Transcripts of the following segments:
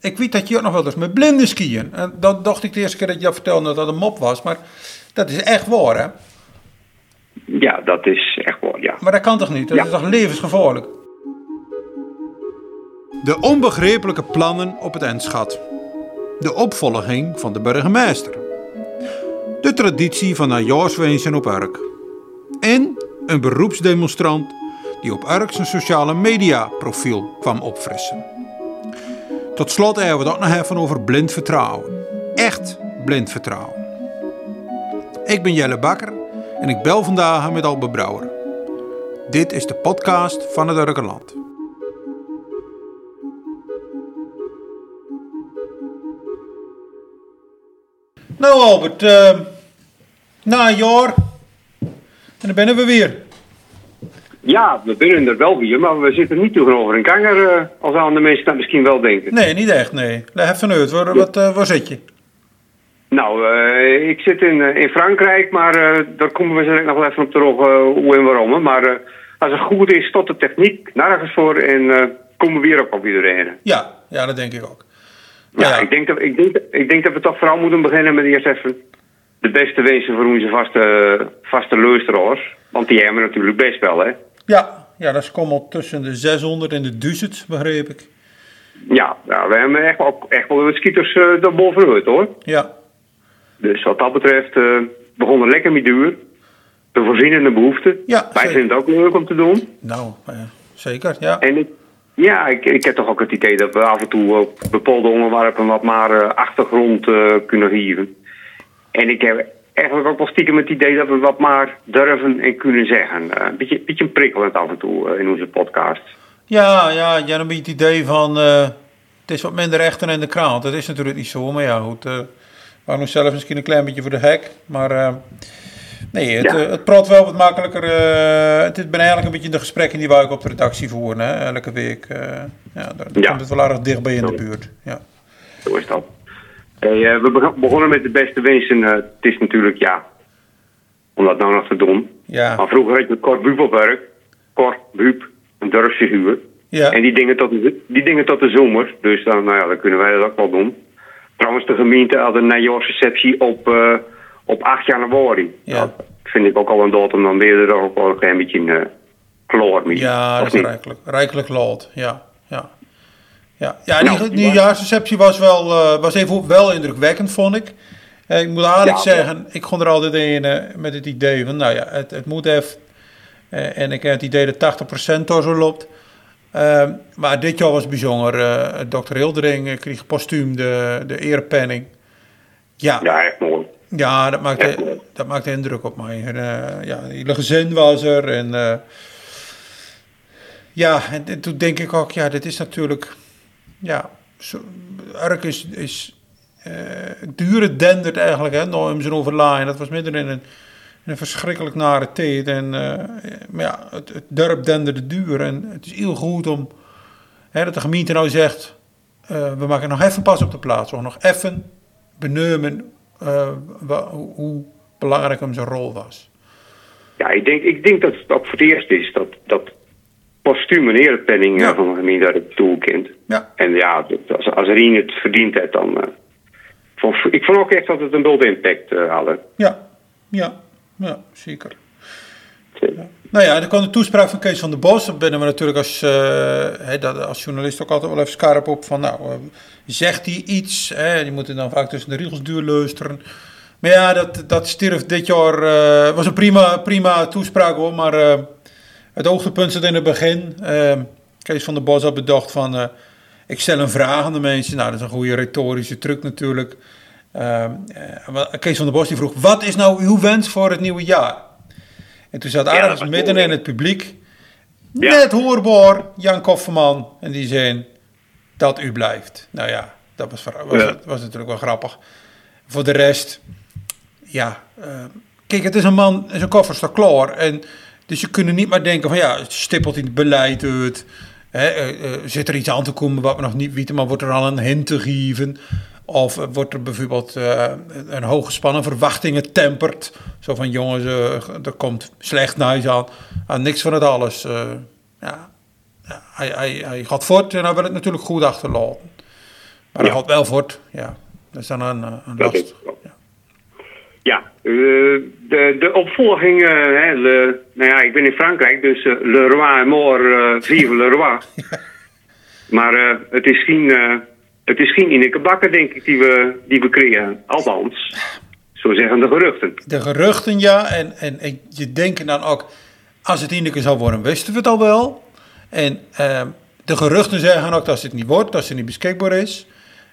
Ik weet dat je ook nog wel eens met blinden skiën. En dat dacht ik de eerste keer dat je dat vertelde dat dat een mop was. Maar dat is echt waar, hè? Ja, dat is echt waar, ja. Maar dat kan toch niet? Dat Ja. is toch levensgevaarlijk? De onbegrijpelijke plannen op het Enschat. De opvolging van de burgemeester. De traditie van najaarswensen op Urk. En een beroepsdemonstrant die op Urk zijn sociale media profiel kwam opfrissen. Tot slot hebben we het ook nog even over blind vertrouwen. Echt blind vertrouwen. Ik ben Jelle Bakker en ik bel vandaag met Albe Brouwer. Dit is de podcast van het Urkenland. Nou Albert, eh, na een jaar en dan ben we weer. Ja, we binnen er wel weer, maar we zitten niet tegenover een kanger, eh, als aan de mensen dat misschien wel denken. Nee, niet echt, nee. Leg even uit, waar, wat, eh, waar zit je? Nou, eh, ik zit in, in Frankrijk, maar daar komen we zo nog wel even op terug hoe en waarom. Maar als het goed is, tot de techniek nergens voor en komen we weer op op iedereen. Ja, ja, dat denk ik ook. Ja, Ja. Ik, denk dat, ik, denk, ik denk dat we toch vooral moeten beginnen met eerst even de beste wensen voor onze vaste, vaste luisteraars. Want die hebben we natuurlijk best wel, hè. Ja, ja, dat is komen tussen de 600 en de 1000, begreep ik. Ja, ja we hebben echt wel, echt wel wat skieters uh, hoor. Ja, Dus wat dat betreft eh begon het lekker met duur. De behoeften. Ja, Wij zeker. vinden het ook leuk om te doen. nou, eh, zeker, ja. En ik, ja, ik, ik heb toch ook het idee dat we af en toe op bepaalde onderwerpen wat maar eh, achtergrond eh, kunnen geven. En ik heb eigenlijk ook wel stiekem het idee dat we wat maar durven en kunnen zeggen. Eh, Een beetje, beetje prikkelend af en toe eh, in onze podcast. Ja, ja, je hebt een beetje het idee van, eh, het is wat minder rechter in de krant. Dat is natuurlijk niet zo, maar ja, goed. we waren zelf misschien een klein beetje voor de hek, maar nee, het, Ja. het praat wel wat makkelijker. het is ben eigenlijk een beetje de gesprekken die wij ook op de redactie voeren, hè, elke week. ja, daar, daar Ja. komt het wel erg dichtbij in de buurt. Ja. Zo is dat. Hey, eh, we beg- begonnen met de beste wensen. Eh, het is natuurlijk, ja, om dat nou nog te doen. Ja. Maar vroeger had je Kort Buub op werk. Kort Buub, een dorpsfiguur. Ja. En die dingen, tot de, die dingen tot de zomer. Dus dan, nou ja, dan kunnen wij dat ook wel doen. Trouwens, de gemeente had een najaarsreceptie op, eh, op 8 januari. Ja. Dat vind ik ook al een datum. Dan ben je er ook wel een klein beetje uh, kloor mee. Ja, dat is rijkelijk, rijkelijk laat. Ja, ja. Ja, ja Nou, die die nieuwjaarsreceptie was, wel, eh, was even wel indrukwekkend, vond ik. Eh, ik moet eigenlijk Ja, zeggen, ik kon er altijd in eh, met het idee van, nou ja, het, het moet even. En ik heb het idee dat 80% door zo loopt. Maar dit jaar was bijzonder. Dr. Hildering kreeg postuum de, de erepenning. Ja, Ja, echt mooi. ja, dat maakte, dat maakte indruk op mij. En, ja, hele gezin was er. En, ja, en, en toen denk ik ook, ja, dit is natuurlijk... Ja, zo, is... is eh dure dendert eigenlijk, hè, hem zijn overlaan. Dat was midden in een, een verschrikkelijk nare tijd. En, eh, maar ja, het, het dorp denderde duur. En het is heel goed om... Hè, dat de gemeente nou zegt... eh, we maken nog even pas op de plaats. We nog even benoemen hoe, belangrijk hem zijn rol was. Ja, ik denk, ik denk dat ook voor het eerst is dat, dat postuum een erepenning eh, Ja. van de gemeente dat het. Ja, En ja, als, als Rien het verdient heeft, dan... eh, vond- ik vond ook echt dat het een bult impact eh hadden. ja, ja, ja, zeker. Nou ja, dan kwam de toespraak van Kees van der Bos. Daar binnen we natuurlijk als, eh, dat, als journalist ook altijd wel even scherp op van, nou, eh, zegt hij iets? Hè? Je moet er dan vaak tussen de regels duur luisteren. Maar ja, dat, dat stierf dit jaar, eh, was een prima, prima toespraak hoor, maar eh, het hoogtepunt zat in het begin. Eh, Kees van der Bos had bedacht van, eh, ik stel een vraag aan de mensen. Nou, dat is een goede retorische truc natuurlijk. Eh, eh, Kees van der Bos die vroeg, wat is nou uw wens voor het nieuwe jaar? En toen zat was midden in het publiek, Ja. net hoorbaar, Jan Kofferman. En die zei, dat u blijft. Nou ja, dat was, was, Ja. was natuurlijk wel grappig. Voor de rest, ja. eh, kijk, het is een man, zijn koffer staat klaar. En, dus je kunt niet maar denken van, ja, stippelt hij het beleid uit. Hè, eh, eh, zit er iets aan te komen wat we nog niet weten, maar wordt er al een hint gegeven? Of eh, wordt er bijvoorbeeld eh, een hooggespannen verwachtingen temperd? Zo van, jongens, er komt slecht nieuws aan. Ah, niks van het alles. ja, ja, hij, hij, hij gaat voort en hij wil het natuurlijk goed achterlaten. Maar dat gaat wel voort, ja. Dat is dan een, een last. Ja, ja de, de opvolging, hè, le, nou ja, ik ben in Frankrijk, dus Le Roi est mort, vive Le Roi. Maar het is geen, het is geen Ineke Bakker, denk ik, die we, die we creëren. Althans, zo zeggen de geruchten. De geruchten, ja. En, en, en je denkt dan ook, als het Ineke zou worden, wisten we het al wel. En uh, de geruchten zeggen ook dat het niet wordt, dat ze niet beschikbaar is.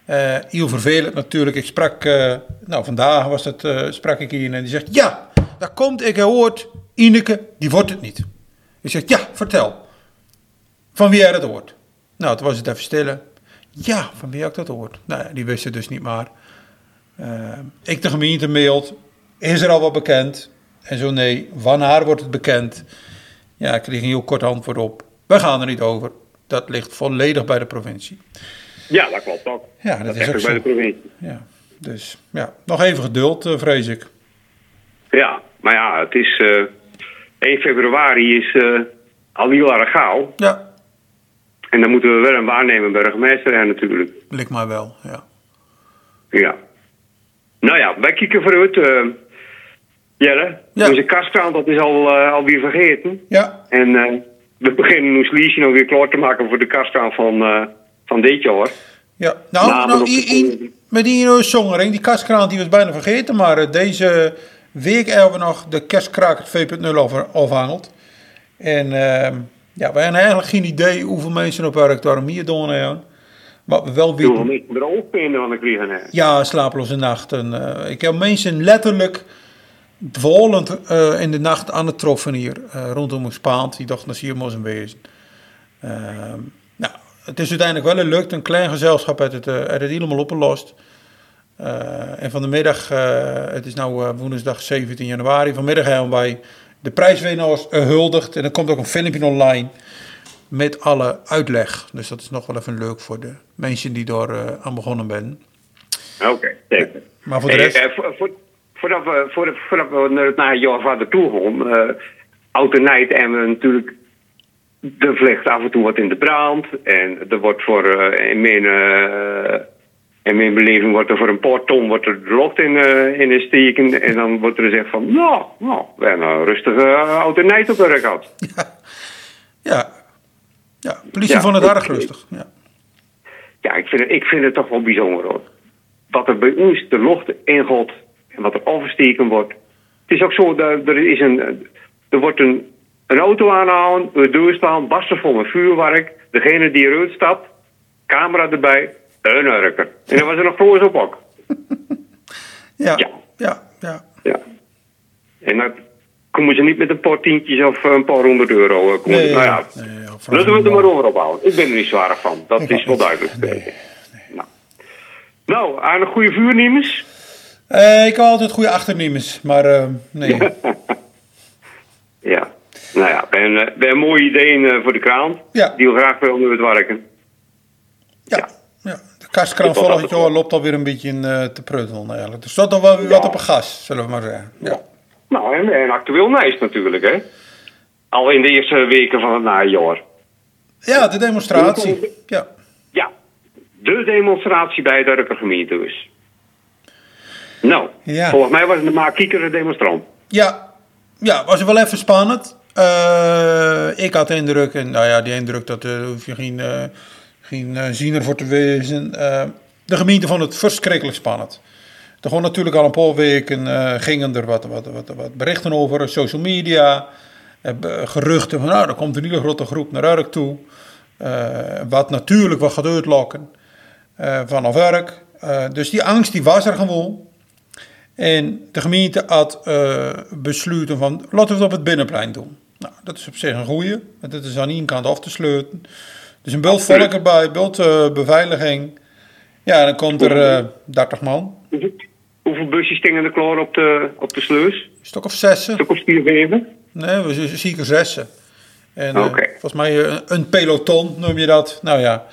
Uh, heel vervelend natuurlijk. Ik sprak, uh, nou vandaag was het, uh, sprak ik hier en die zegt, ja, daar komt, ik hoort, Ineke, die wordt het niet. Ik zeg, ja, vertel. Van wie jij het hoort? Nou, toen was het even stillen. Ja, van wie ik dat hoort? Nou, die wist het dus niet maar. ik de gemeente mailt, is er al wat bekend? En zo nee, wanneer wordt het bekend? Ja, ik kreeg een heel kort antwoord op. We gaan er niet over. Dat ligt volledig bij de provincie. Ja, dat klopt ook. Ja, dat, is ook bij de provincie. Ja, dus ja, nog even geduld, uh, vrees ik. Ja, maar ja, het is uh, eh, 1 februari is uh, al heel erg gauw. Ja. En dan moeten we wel een waarnemer burgemeester hebben natuurlijk. Lijkt maar wel, ja. Ja. Nou ja, wij kijken vooruit. Uh, Jelle, ja. onze kastkraan dat is al, uh, alweer vergeten. Ja. En we beginnen ons nog weer klaar te maken voor de kastkraan van, van dit jaar. Ja, nou, nou, nou in, met die zongering, die kastkraan die was bijna vergeten, maar uh, deze week hebben we nog de kerstkraker 2.0 over, afhangeld. En uh, ja, wij hebben eigenlijk geen idee hoeveel mensen op werk daar meer doen hebben. Maar we wel weten... Hoeveel mensen er ook van de kregen Ja, slapeloze nachten. Uh, ik heb mensen letterlijk volend uh, in de nacht aan het troffen hier, rondom Spaand. Die dacht, dat hier moest wezen. Uh, het is uiteindelijk wel gelukt. Een klein gezelschap heeft het, uh, het helemaal opgelost. en van de middag, het is nu woensdag 17 januari, vanmiddag hebben wij de prijswinnaars gehuldigd. En er komt ook een filmpje online met alle uitleg. Dus dat is nog wel even leuk voor de mensen die daar aan begonnen zijn. Oké, okay, zeker. Maar voor de rest... Hey, voor, voordat we, voordat we naar het jaar verder toe gaan, uh, en en we natuurlijk de vlecht af en toe wat in de brand. En er wordt voor, uh, in, mijn, uh, in mijn beleving wordt er voor een paar ton wordt er de lucht in, uh, in steken. En dan wordt er gezegd van, nou, nou we hebben een rustige oud en nijd op werk gehad. Ja, ja. ja. politie ja, vond het erg rustig. Ja, ja ik, vind het, ik vind het toch wel bijzonder hoor. Wat er bij ons de lucht in gaat en wat er oversteken wordt. Het is ook zo, dat er, is een, er wordt een, een auto aanhouden, een deur staan, barsten vol met vuurwerk. Degene die eruit stapt, camera erbij, een hurker. En dan was er nog groot op ook. Ja, ja, ja, ja. ja. En dan komen ze niet met een paar tientjes of een paar honderd euro. Eh, komen. Nee, nou ja, nee, laten we het er maar over ophouden. Ik ben er niet zwaar van, dat is wel duidelijk. Nee, nou, nou aan een goede vuurnemers. Uh, ik had altijd goede achternemers, maar uh, nee. ja, nou ja, we hebben, we hebben mooie ideeën voor de kraan. Ja. Die we graag willen het werken. Ja, ja. ja. de kastkraan volgend jaar loopt alweer een beetje in, uh, te pruttelen eigenlijk. Dus dat dan wel weer wat op een gas, zullen we maar zeggen. Ja. Nou, en, en actueel nice natuurlijk, hè. Al in de eerste weken van het najaar. Ja, de demonstratie. Ja. Ja, de demonstratie bij de Rukkergemeente dus. Nou, ja. volgens mij was het maar kiekere demonstrant. Ja, ja was wel even spannend. Uh, ik had de indruk, en nou ja, die indruk, dat uh, hoef je geen, uh, geen ziener voor te wezen. de gemeente vond het verschrikkelijk spannend. Er gewoon natuurlijk al een paar weken gingen er wat, wat, wat, wat, berichten over, social media, geruchten van nou, er komt een hele grote groep naar Urk toe. wat natuurlijk wat gaat uitlokken vanaf werk. dus die angst die was er gewoon. En de gemeente had besloten van, laten we het op het binnenplein doen. Nou, dat is op zich een goeie. Dat is aan één kant af te sluiten. Dus een beeld volk erbij, uh, beveiliging. Ja, dan komt er uh, eh, 30 man. Hoeveel busjes stingen er klaar op de, op de sleus? Een stuk of zessen. Een stuk of vier, zeven? Nee, we zien er zessen. En okay. volgens mij een peloton noem je dat. Nou ja,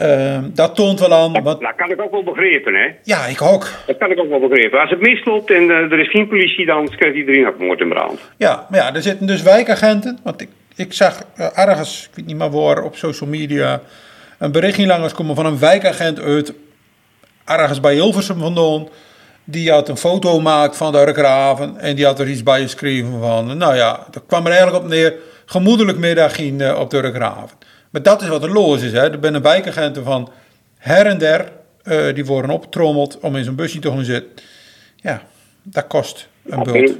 uh, dat toont wel aan. Dat, dat, kan ik ook wel begrijpen, hè? Ja, ik ook. Dat kan ik ook wel begrijpen. Als het misloopt en uh, er is geen politie, dan krijgt iedereen op moord in brand. Ja, maar ja, er zitten dus wijkagenten. Want ik, ik zag uh, ergens, ik weet niet meer waar, op social media een berichtje langs komen van een wijkagent uit ergens bij Hilversum vandaan. Die had een foto gemaakt van de Urkraven en die had er iets bij geschreven van, nou ja, dat kwam er eigenlijk op neer, gemoedelijk middag in, uh, op de Urkraven. Maar dat is wat er los is. Hè. Er zijn wijkagenten van her en der, uh, die worden opgetrommeld om in zo'n busje te gaan zitten. Ja, dat kost een bult.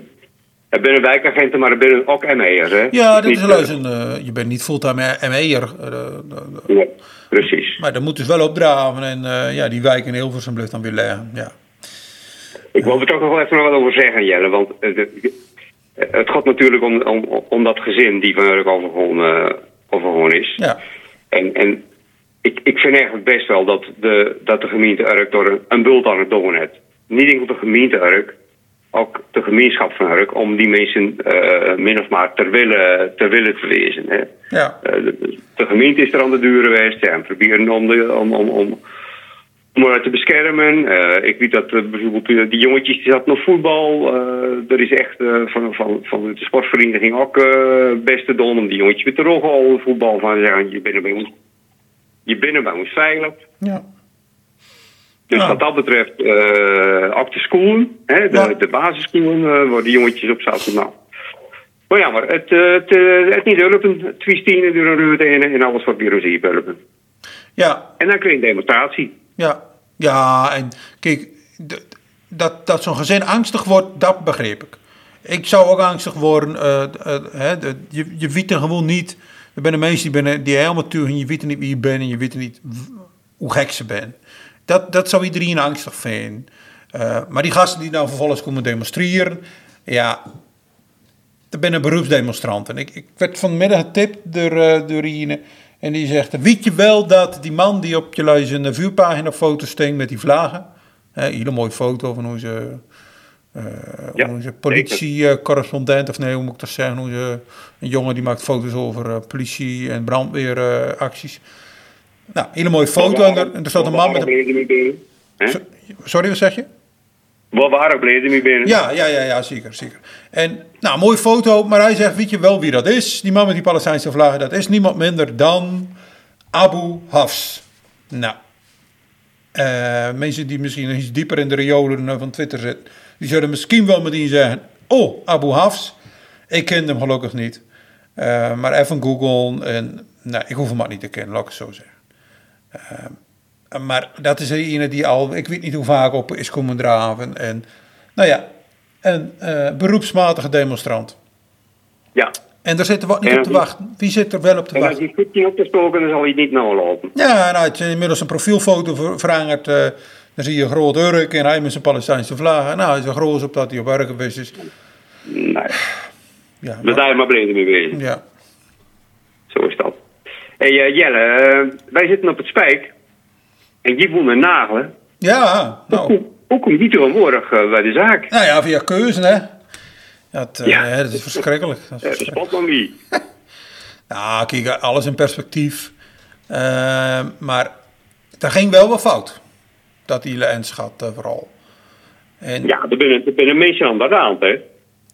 Er zijn wijkagenten, maar er zijn ook ME'ers. Hè? Ja, dat is een, uh, je bent niet fulltime ME'er. nee, precies. Maar dat moet dus wel opdraven en ja, die wijk in Hilversum blijft dan weer leggen. Ja. Ik wil er toch nog wel even wat over zeggen, Jelle. Want het gaat natuurlijk om, om, om dat gezin die van Overgewoon, uh, is. Ja. En, en ik, ik vind eigenlijk best wel dat de, dat de gemeente Urk door een, een bult aan het doen heeft. Niet enkel de gemeente Urk, ook de gemeenschap van Urk, om die mensen uh, min of maar ter wille, ter wille te wezen. Hè. Ja. Uh, de, de, gemeente is er aan de deur geweest ja, en proberen om, de, om, om, om om haar te beschermen. Uh, ik weet dat uh, bijvoorbeeld uh, die jongetjes die zaten nog voetbal. er is echt van, van, van de sportvereniging ook best te doen om die jongetjes met de rogel voetbal van zeggen je bent bij ons, je bent bij ons veilig. Ja. Dus ja. wat dat betreft ook de scholen, hè, de, ja. de basisscholen waar die jongetjes op zaten. Nou. Maar ja, maar het, het, het niet helpen. Twee stenen door een ruwte en alles wat hier helpen. Ja. En dan krijg je een demonstratie. Ja, ja en kijk, dat, dat zo'n gezin angstig wordt, dat begreep ik. Ik zou ook angstig worden. Hè, de, je, je weet er gewoon niet. Er zijn mensen die, ben, die helemaal en je weet niet wie je bent en je weet niet hoe gek ze bent. Dat, dat zou iedereen angstig vinden. Uh, maar die gasten die nou vervolgens komen demonstreren, ja, dat zijn beroepsdemonstranten. Ik, ik werd vanmiddag getipt door, door. En die zegt, weet je wel dat die man die op je luis een vuurpagina foto sting met die vlagen. Een hele mooie foto van onze, uh, ja, onze politiecorrespondent, of nee, hoe moet ik dat zeggen? Onze, een jongen die maakt foto's over uh, politie- en brandweeracties. nou, hele mooie foto. En er, en er staat een man met een... Sorry, wat zeg je? Wat waren bleden mee binnen? Ja, ja, ja, ja, zeker, zeker. En, nou, mooie foto, maar hij zegt, weet je wel wie dat is? Die man met die Palestijnse vlaggen, dat is niemand minder dan Abu Hafs. Nou, uh, mensen die misschien iets dieper in de riolen van Twitter zitten, die zullen misschien wel meteen zeggen, oh, Abu Hafs. Ik ken hem gelukkig niet. Uh, maar even googlen en, nou, ik hoef hem maar niet te kennen, laat ik het zo zeggen. Uh, maar dat is een die al, ik weet niet hoe vaak op is komen draven. En nou ja, een uh, beroepsmatige demonstrant. Ja. En daar zitten we niet op te wachten. Wie zit er wel op te wachten? En als hij goed niet op te stoken, dan zal hij niet nalopen. Ja, nou, het is inmiddels een profielfoto veranderd. Uh, dan zie je een groot Urk en hij met zijn Palestijnse vlaggen. Nou, hij is er groot op dat hij op geweest is. Nee. Ja, maar... Daar maar breder mee bezig. Ja. Zo is dat. Hey, uh, Jelle, wij zitten op het spijk. En die voelde nagelen. Ja, nou. Hoe, hoe kom je die tegenwoordig uh, bij de zaak? Nou ja, via keuze, hè. Dat, uh, ja. dat is verschrikkelijk. Dat is verschrikkelijk. Ja, wie. nou, kijk, alles in perspectief. Uh, maar daar ging wel wat fout. Dat die Enschat vooral. En, ja, er er binnen mensen aan de raam, hè.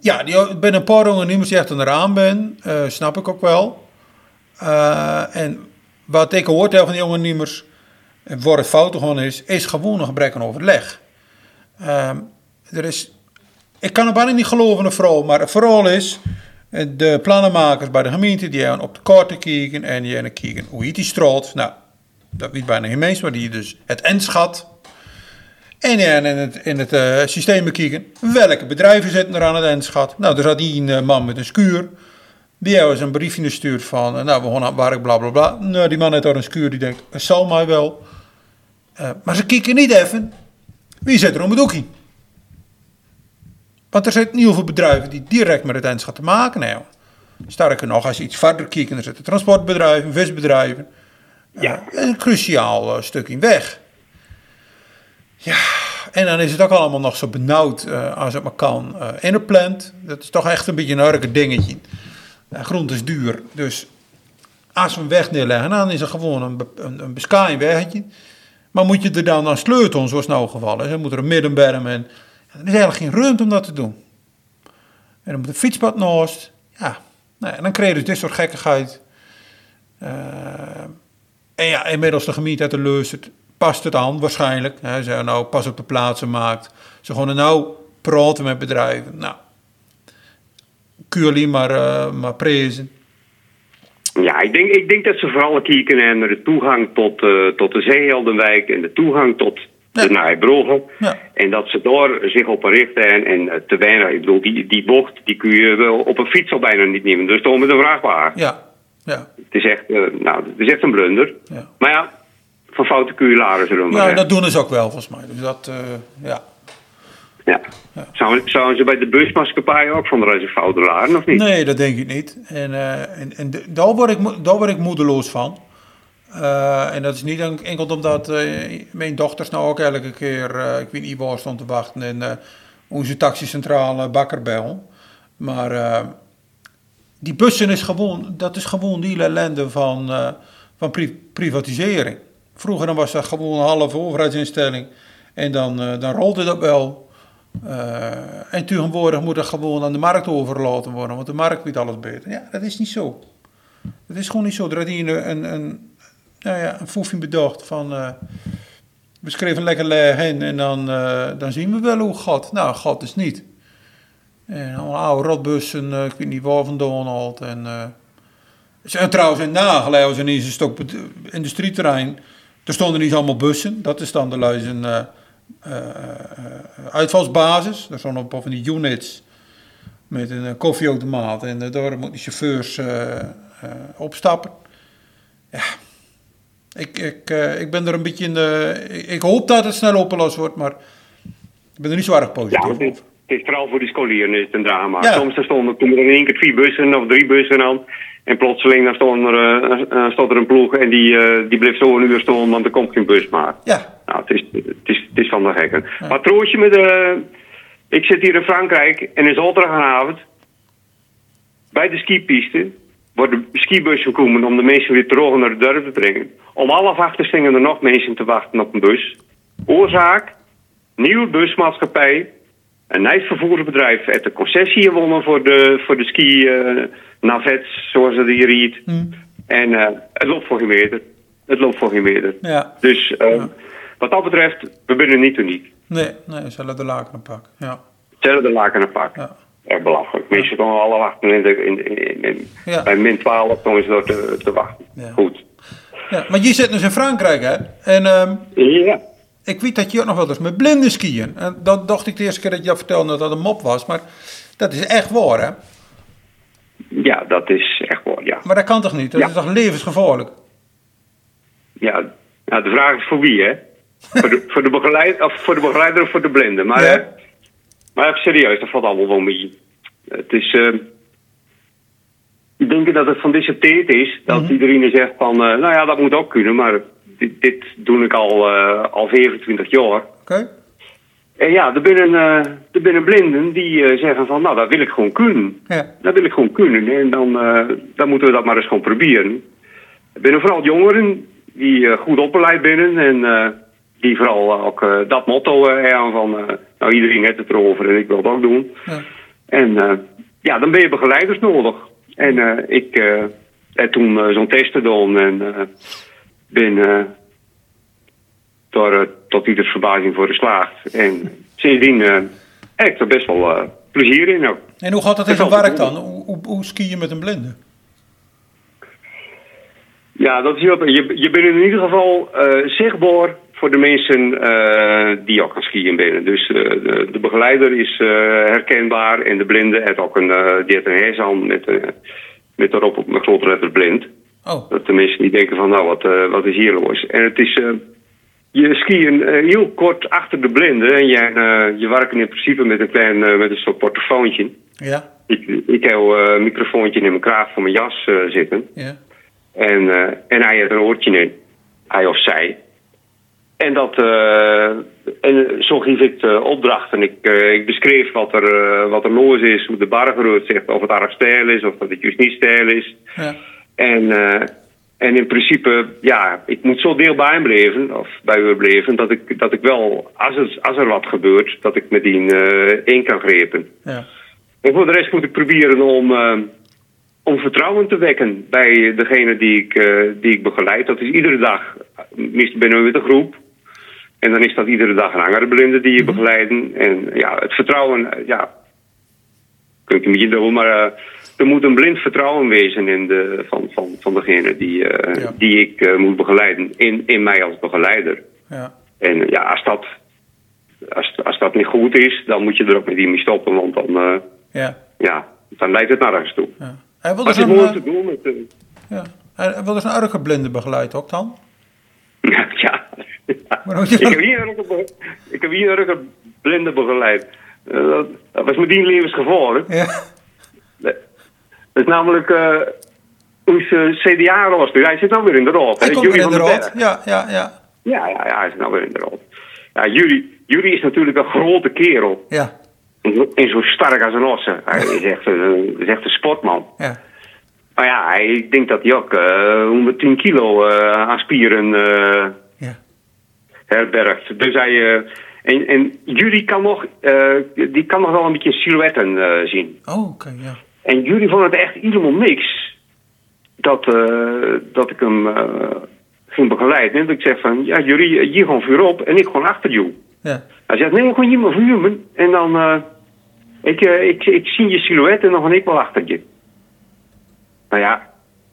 Ja, die, ben een paar ondernemers die echt aan de raam ben. snap ik ook wel. en wat ik gehoord heb van die ondernemers en waar het fout gewoon is, is gewoon een gebrek aan overleg. Um, er is, ik kan er bijna niet geloven, een vrouw, maar vooral is de plannenmakers bij de gemeente die gaan op de kaarten kijken en die gaan kijken hoe heet die straat. Nou, dat weet bijna geen mens, maar die dus het inschat. En in het, in het uh, systeem bekijken welke bedrijven zitten er aan het inschat. Nou, er zat die een uh, man met een skuur. Die hebben eens een briefje gestuurd van, nou, we gaan aan werk, bla bla bla. Nou, die man heeft daar een skuur die denkt, zal mij wel. Uh, maar ze kijken niet even, wie zit er om het hoekje? Want er zijn heel veel bedrijven die direct met het eindschat te maken hebben. Sterker nog, als je iets verder kijkt, er zitten transportbedrijven, visbedrijven. Ja. Uh, een cruciaal uh, stukje weg. Ja, en dan is het ook allemaal nog zo benauwd uh, als het maar kan. In de plant, dat is toch echt een beetje een harde dingetje. Grond is duur, dus als we hem weg neerleggen, dan is het gewoon een, een, een. Maar moet je er dan aan sleutelen, zoals nou geval is, dan moet er een middenberm en er is eigenlijk geen ruimte om dat te doen. En dan moet een fietspad naast. Ja, nou, en dan krijg je dus dit soort gekkigheid. Uh, En ja, inmiddels de gemeente uit de luistert, past het aan waarschijnlijk. Hè, ze nou pas op de plaatsen maakt. Ze gewoon nou praten met bedrijven. Nou, kun maar, uh, maar prezen. Ja, ik denk, ik denk dat ze vooral kijken naar de toegang tot, uh, tot de Zeeheldenwijk en de toegang tot ja. de Nijbrugge. Ja. En dat ze daar zich op richten en, en uh, te weinig. Ik bedoel, die, die bocht die kun je wel op een fiets al bijna niet nemen. Dus toch met een vrachtwagen. Ja. ja. Het, is echt, uh, nou, het is echt een blunder. Ja. Maar ja, van fouten kun je laren zullen Ja, dat doen ze ook wel volgens mij. Dus dat, ja. Ja. ja. Zouden, ze bij de busmaatschappij ook van de fouten laren, of niet? Nee, dat denk ik niet. En, uh, en, en daar, word ik, daar word ik moedeloos van. Uh, en dat is niet enkel omdat uh, mijn dochters nou ook elke keer, ik weet niet waar stond te wachten in onze taxicentrale Bakkerbel. Maar die bussen is gewoon, dat is gewoon die ellende van, van privatisering. Vroeger dan was dat gewoon een halve overheidsinstelling. En dan, dan rolde dat wel. Uh, en tegenwoordig moet dat gewoon aan de markt overlaten worden, want de markt weet alles beter. Ja, dat is niet zo. Dat is gewoon niet zo. Er had hier een, een, een, nou ja, een bedacht van... Uh, we schreven lekker leeg in en dan, uh, dan zien we wel hoe gaat. Nou, het gaat dus niet. En allemaal oude rotbussen, ik weet niet waar van Donald. En, en trouwens in Nagel, als in een stok industrieterrein, er stonden niet allemaal bussen. Dat is dan de luizen uitvalsbasis. Daar staan op van die units met een koffieautomaat. En daar moeten de chauffeurs opstappen. Ja, ik, ik, ik ben er een beetje in de... Ik hoop dat het snel opgelost wordt, maar ik ben er niet zo erg positief ja, het, is vooral voor de scholieren is het een drama. Ja. Soms stonden er in één keer vier bussen of drie bussen aan. En plotseling dan stond, er, uh, stond er een ploeg en die, uh, die bleef zo een uur staan, want er komt geen bus maar. Ja. Nou, het is, het is, het is van de gekken. Ja. Maar troostje met de... Ik zit hier in Frankrijk en in zaterdagavond bij de skipiste worden skibussen komen om de mensen weer terug naar de dorp te brengen. Om half acht stingen er nog mensen te wachten op een bus. Oorzaak, nieuwe busmaatschappij, een nijsvervoersbedrijf heeft de concessie gewonnen voor de, voor de ski uh, navets, zoals het hier heet. Hmm. En uh, het loopt voor geen meter. Het loopt voor geen meter. Ja. Dus uh, ja. wat dat betreft, we zijn niet uniek. Nee, nee, zullen de laken pak. Ja. Zullen de laken pak. Ja. Erg belachelijk. Mensen komen alle wachten in de, in, in, in ja. bij min 12 komen ze door te, te wachten. Goed. Ja, maar je zit dus in Frankrijk, hè? En, um, ja ik weet dat je ook nog wel eens met blinden skiën. En dan dacht ik de eerste keer dat je dat vertelde dat dat een mop was. Maar dat is echt waar, hè? Ja, dat is echt waar, ja. Maar dat kan toch niet? Dat is toch levensgevaarlijk? Ja, nou, de vraag is voor wie, hè? voor, de, voor, de begeleider, of voor de begeleider of voor de blinde. Maar, ja. uh, maar even serieus, dat valt allemaal wel mee. Het is... Uh, ik denk dat het van tijd is dat mm iedereen zegt van, uh, nou ja, dat moet ook kunnen, maar dit, dit doe ik al, uh, al 25 jaar. Oké. Okay. En ja, er binnen, uh, er binnen blinden die uh, zeggen van, nou, dat wil ik gewoon kunnen. Ja. Dat wil ik gewoon kunnen. En dan, dan moeten we dat maar eens gewoon proberen. Er binnen vooral jongeren die goed opgeleid binnen en die vooral ook dat motto hebben van, nou, iedereen heeft het erover en ik wil het ook doen. Ja. En ja, dan ben je begeleiders nodig. En ik heb toen zo'n test gedaan en ben uh, door, uh, tot ieders verbazing voor geslaagd. En sindsdien uh, heb ik er best wel plezier in ook. En hoe gaat dat in zijn werk dan? Hoe, hoe, hoe ski je met een blinde? Ja, dat is heel, je, je bent in ieder geval zichtbaar voor de mensen die ook gaan skiën binnen. Dus de, de, begeleider is herkenbaar en de blinde heeft ook een, die heeft een hersen met, met daarop op een grote letter blind. Oh. Dat de mensen die denken van, nou, wat, wat is hier los? En het is, je skiën uh, heel kort achter de blinden en je, je werkt in principe met een klein, met een soort portofoontje. Ja. Ik, ik heb een microfoontje in mijn kraag van mijn jas zitten. Ja. En, en hij heeft een oortje in, hij of zij. En, dat, en zo geef ik de opdracht en ik, ik beschreef wat er, wat er los is, hoe de bargeroot zegt, of het erg stijl is of dat het juist niet stijl is. Ja. En, en in principe, ja, ik moet zo deel bij hem blijven, of bij u blijven, dat ik, dat ik wel, als er, als er wat gebeurt, dat ik met die uh, in kan grepen. Ja. En voor de rest moet ik proberen om, uh, om vertrouwen te wekken bij degene die ik, uh, die ik begeleid. Dat is iedere dag, meestal binnen met een groep. En dan is dat iedere dag een andere blinde die je mhm. begeleiden. En ja, het vertrouwen, ja, een doen, maar uh, er moet een blind vertrouwen wezen in de, van, van, van degene die, uh, die ik uh, moet begeleiden, in, in mij als begeleider. Ja. En ja, als dat, als, als dat niet goed is, dan moet je er ook met die mee stoppen, want dan, ja. Ja, dan leidt het nergens toe. Ja. Hij zo'n, mooi te doen met, ja. Hij wilde zijn eigen blinde begeleid ook dan? Ja, ja. ik, heb hier een, ik heb hier een blinde begeleid. Dat, dat was meteen levensgevaarlijk. Ja. Dat is namelijk uh, onze CDA-roos. Hij zit nou weer in de rol. Hij komt weer in de rol. Ja, ja, ja. Ja, ja, ja, hij zit nou weer in de rol. Ja, jullie, jullie is natuurlijk een grote kerel. Ja. En zo sterk als een osse. Hij is echt, een, is echt een sportman. Ja. Maar ja, hij denkt dat hij ook uh, 110 kilo uh, aan spieren uh, ja. herbergt. Dus hij... en, en jullie kan nog, die kan nog wel een beetje silhouetten zien. Oh, oké, ja. En jullie vonden het echt helemaal niks dat, uh, dat ik hem uh, ging begeleiden. En dat ik zeg van, ja, jullie hier gewoon vuur op en ik gewoon achter jou. Ja. Hij zegt, nee, gewoon hier maar vuur. En dan, uh, ik, ik, ik zie je silhouet en dan ga ik wel achter je. Nou ja,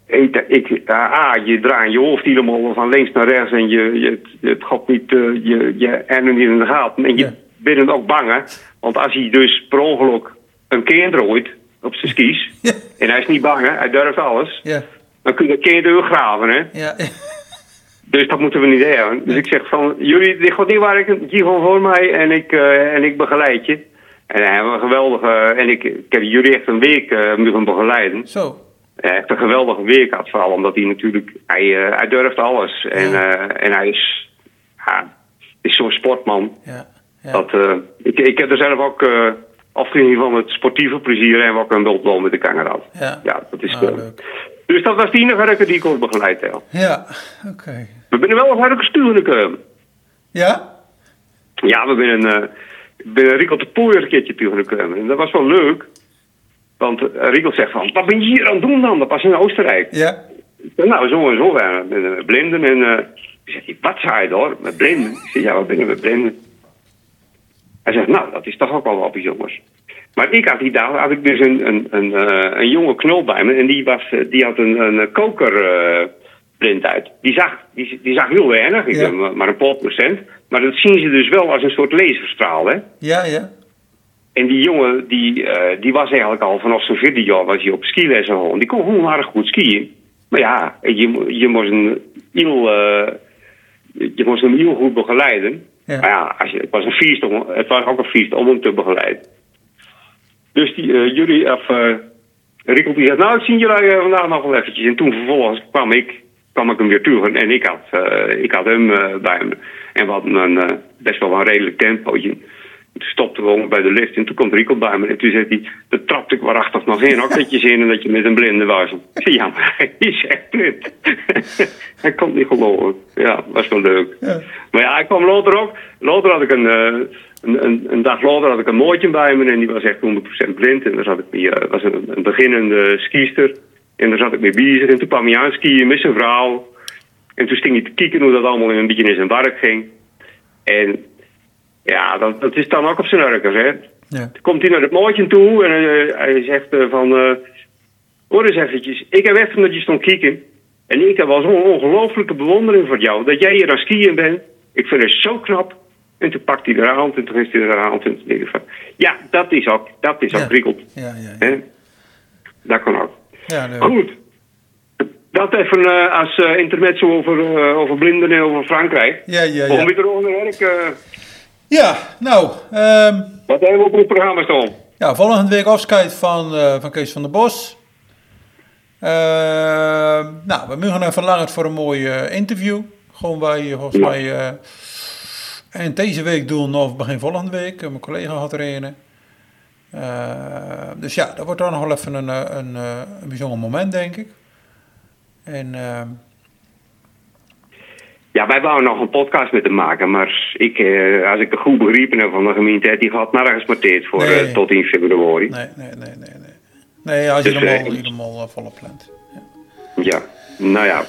ik, ik, ah, je draait je hoofd helemaal van links naar rechts en je, je, het gaat niet, je, je er niet in de gaten. En je ja. bent ook bang, hè. Want als hij dus per ongeluk een keer drooit, op zijn skis. En hij is niet bang, hè? hij durft alles. Ja. Dan kun je, een deur graven. Hè? Ja. Dus dat moeten we niet hebben. Dus ik zeg van, jullie, dit gaat niet waar ik, je gewoon voor mij en ik, uh, en ik begeleid je. En dan hebben we een geweldige, en ik, ik heb jullie echt een week uh, moeten begeleiden. Zo. Echt een geweldige week had, vooral omdat hij natuurlijk, hij, uh, hij durft alles. En, en hij is, ja, is zo'n sportman. Ja. ja. Dat, ik, ik heb er zelf ook afging van het sportieve plezier en wat een wel met de kanger had. Ja, ja dat is ah, leuk. Dus dat was die enige die ik ons begeleid heb. Ja, oké. We zijn wel hartelijk sturen komen. Ja? Ja, we zijn uh, ben Rico de Poer een keertje. En dat was wel leuk. Want uh, Rico zegt van, wat ben je hier aan het doen dan? Dat was in Oostenrijk. Ja. Nou, zo en zo we met blinden. En uh, ik zeg, wat zei je daar? Met blinden? Ik zeg, ja, wat ben je met blinden? Hij zegt, nou, dat is toch ook wel wat bijzonders. Maar ik had die dag had ik dus een, een, een, een jonge knol bij me. En die, was, eh, die had een, een kokerprint uh, uit. Die zag, die, die zag heel weinig, ik ja. maar een paar procent. Maar dat zien ze dus wel als een soort laserstraal, hè? Ja, ja. En die jongen, die, uh, die was eigenlijk al vanaf zijn vierde jaar was hij op skilessen gewoon. Die kon gewoon aardig goed skiën. Maar ja, je, je moest een heel, je moest hem heel goed begeleiden. Ja. Maar ja, als je, het, was een feest om, het was ook een feest om hem te begeleiden. Dus die, uh, jullie, of Rico die zei, nou ik zie jullie vandaag nog wel eventjes. En toen vervolgens kwam ik, kwam ik hem weer toe en ik had, ik had hem bij me. En we hadden een, best wel een redelijk tempootje. Toen stopte gewoon bij de lift en toen komt Rico bij me. En toen zei hij, dat trapte ik waarachtig nog in. Ook dat je zin en dat je met een blinde was. Ja, maar hij is echt blind. hij kon niet geloven. Ja, was wel leuk. Ja. Maar ja, ik kwam later ook. Later had ik een, uh, een, een, een, dag later had ik een mooitje bij me. En die was echt 100% blind. En daar zat ik mee, uh, was een, een beginnende skiester. En daar zat ik mee bezig. En toen kwam hij aan skiën met zijn vrouw. En toen sting hij te kijken hoe dat allemaal in een beetje in zijn werk ging. En ja, dat, dat is dan ook op zijn urkers, hè. Ja. Komt hij naar het mooitje toe en uh, hij zegt uh, van... Uh, hoor eens eventjes, ik heb even dat je stond kieken. En ik heb wel zo'n ongelooflijke bewondering voor jou. Dat jij hier aan skiën bent. Ik vind het zo knap. En toen pakt hij de hand en toen is hij de hand. En toen denk ik van... Ja, dat is ook, dat is ook ja. prikkeld. Ja, ja, ja. Dat kan ook. Ja, Goed. Dat even uh, als uh, intermezzo over, uh, over blinden en over Frankrijk. Ja, ja, ja. Om weer onder werk... Ja, nou... Um, Wat hebben we op het programma staan? Ja, volgende week afscheid van, uh, van Kees van der Bos. Uh, nou, we moeten even langer voor een mooi uh, interview. Gewoon wij, volgens ja. mij... en deze week doen of begin volgende week. Mijn collega had reden. dus ja, dat wordt dan nog wel even een, een, een bijzonder moment, denk ik. En... ja, wij wouden nog een podcast met hem maken, maar ik, eh, als ik de goed begrepen heb van de gemeente, die gaat nergens marteerd voor nee. uh, tot in februari. Nee, nee, nee, nee. nee. Nee, als je dus, helemaal, helemaal volle plant. Ja. ja, nou ja.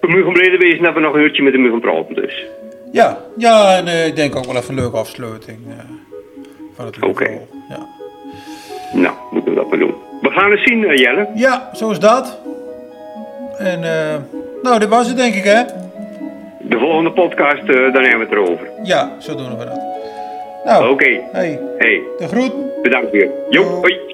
We moeten bleden wezen dat we nog een uurtje met hem gaan praten dus. Ja, ja en ik denk ook wel even een leuke afsluiting. Oké. Ja. Nou, moeten we dat maar doen. We gaan het zien, Jelle. Ja, zo is dat. En nou, dit was het denk ik, hè? De volgende podcast, uh, dan hebben we het erover. Ja, zo doen we dat. Nou, oké. Hey. hey. De groet. Bedankt weer. Jo, hoi.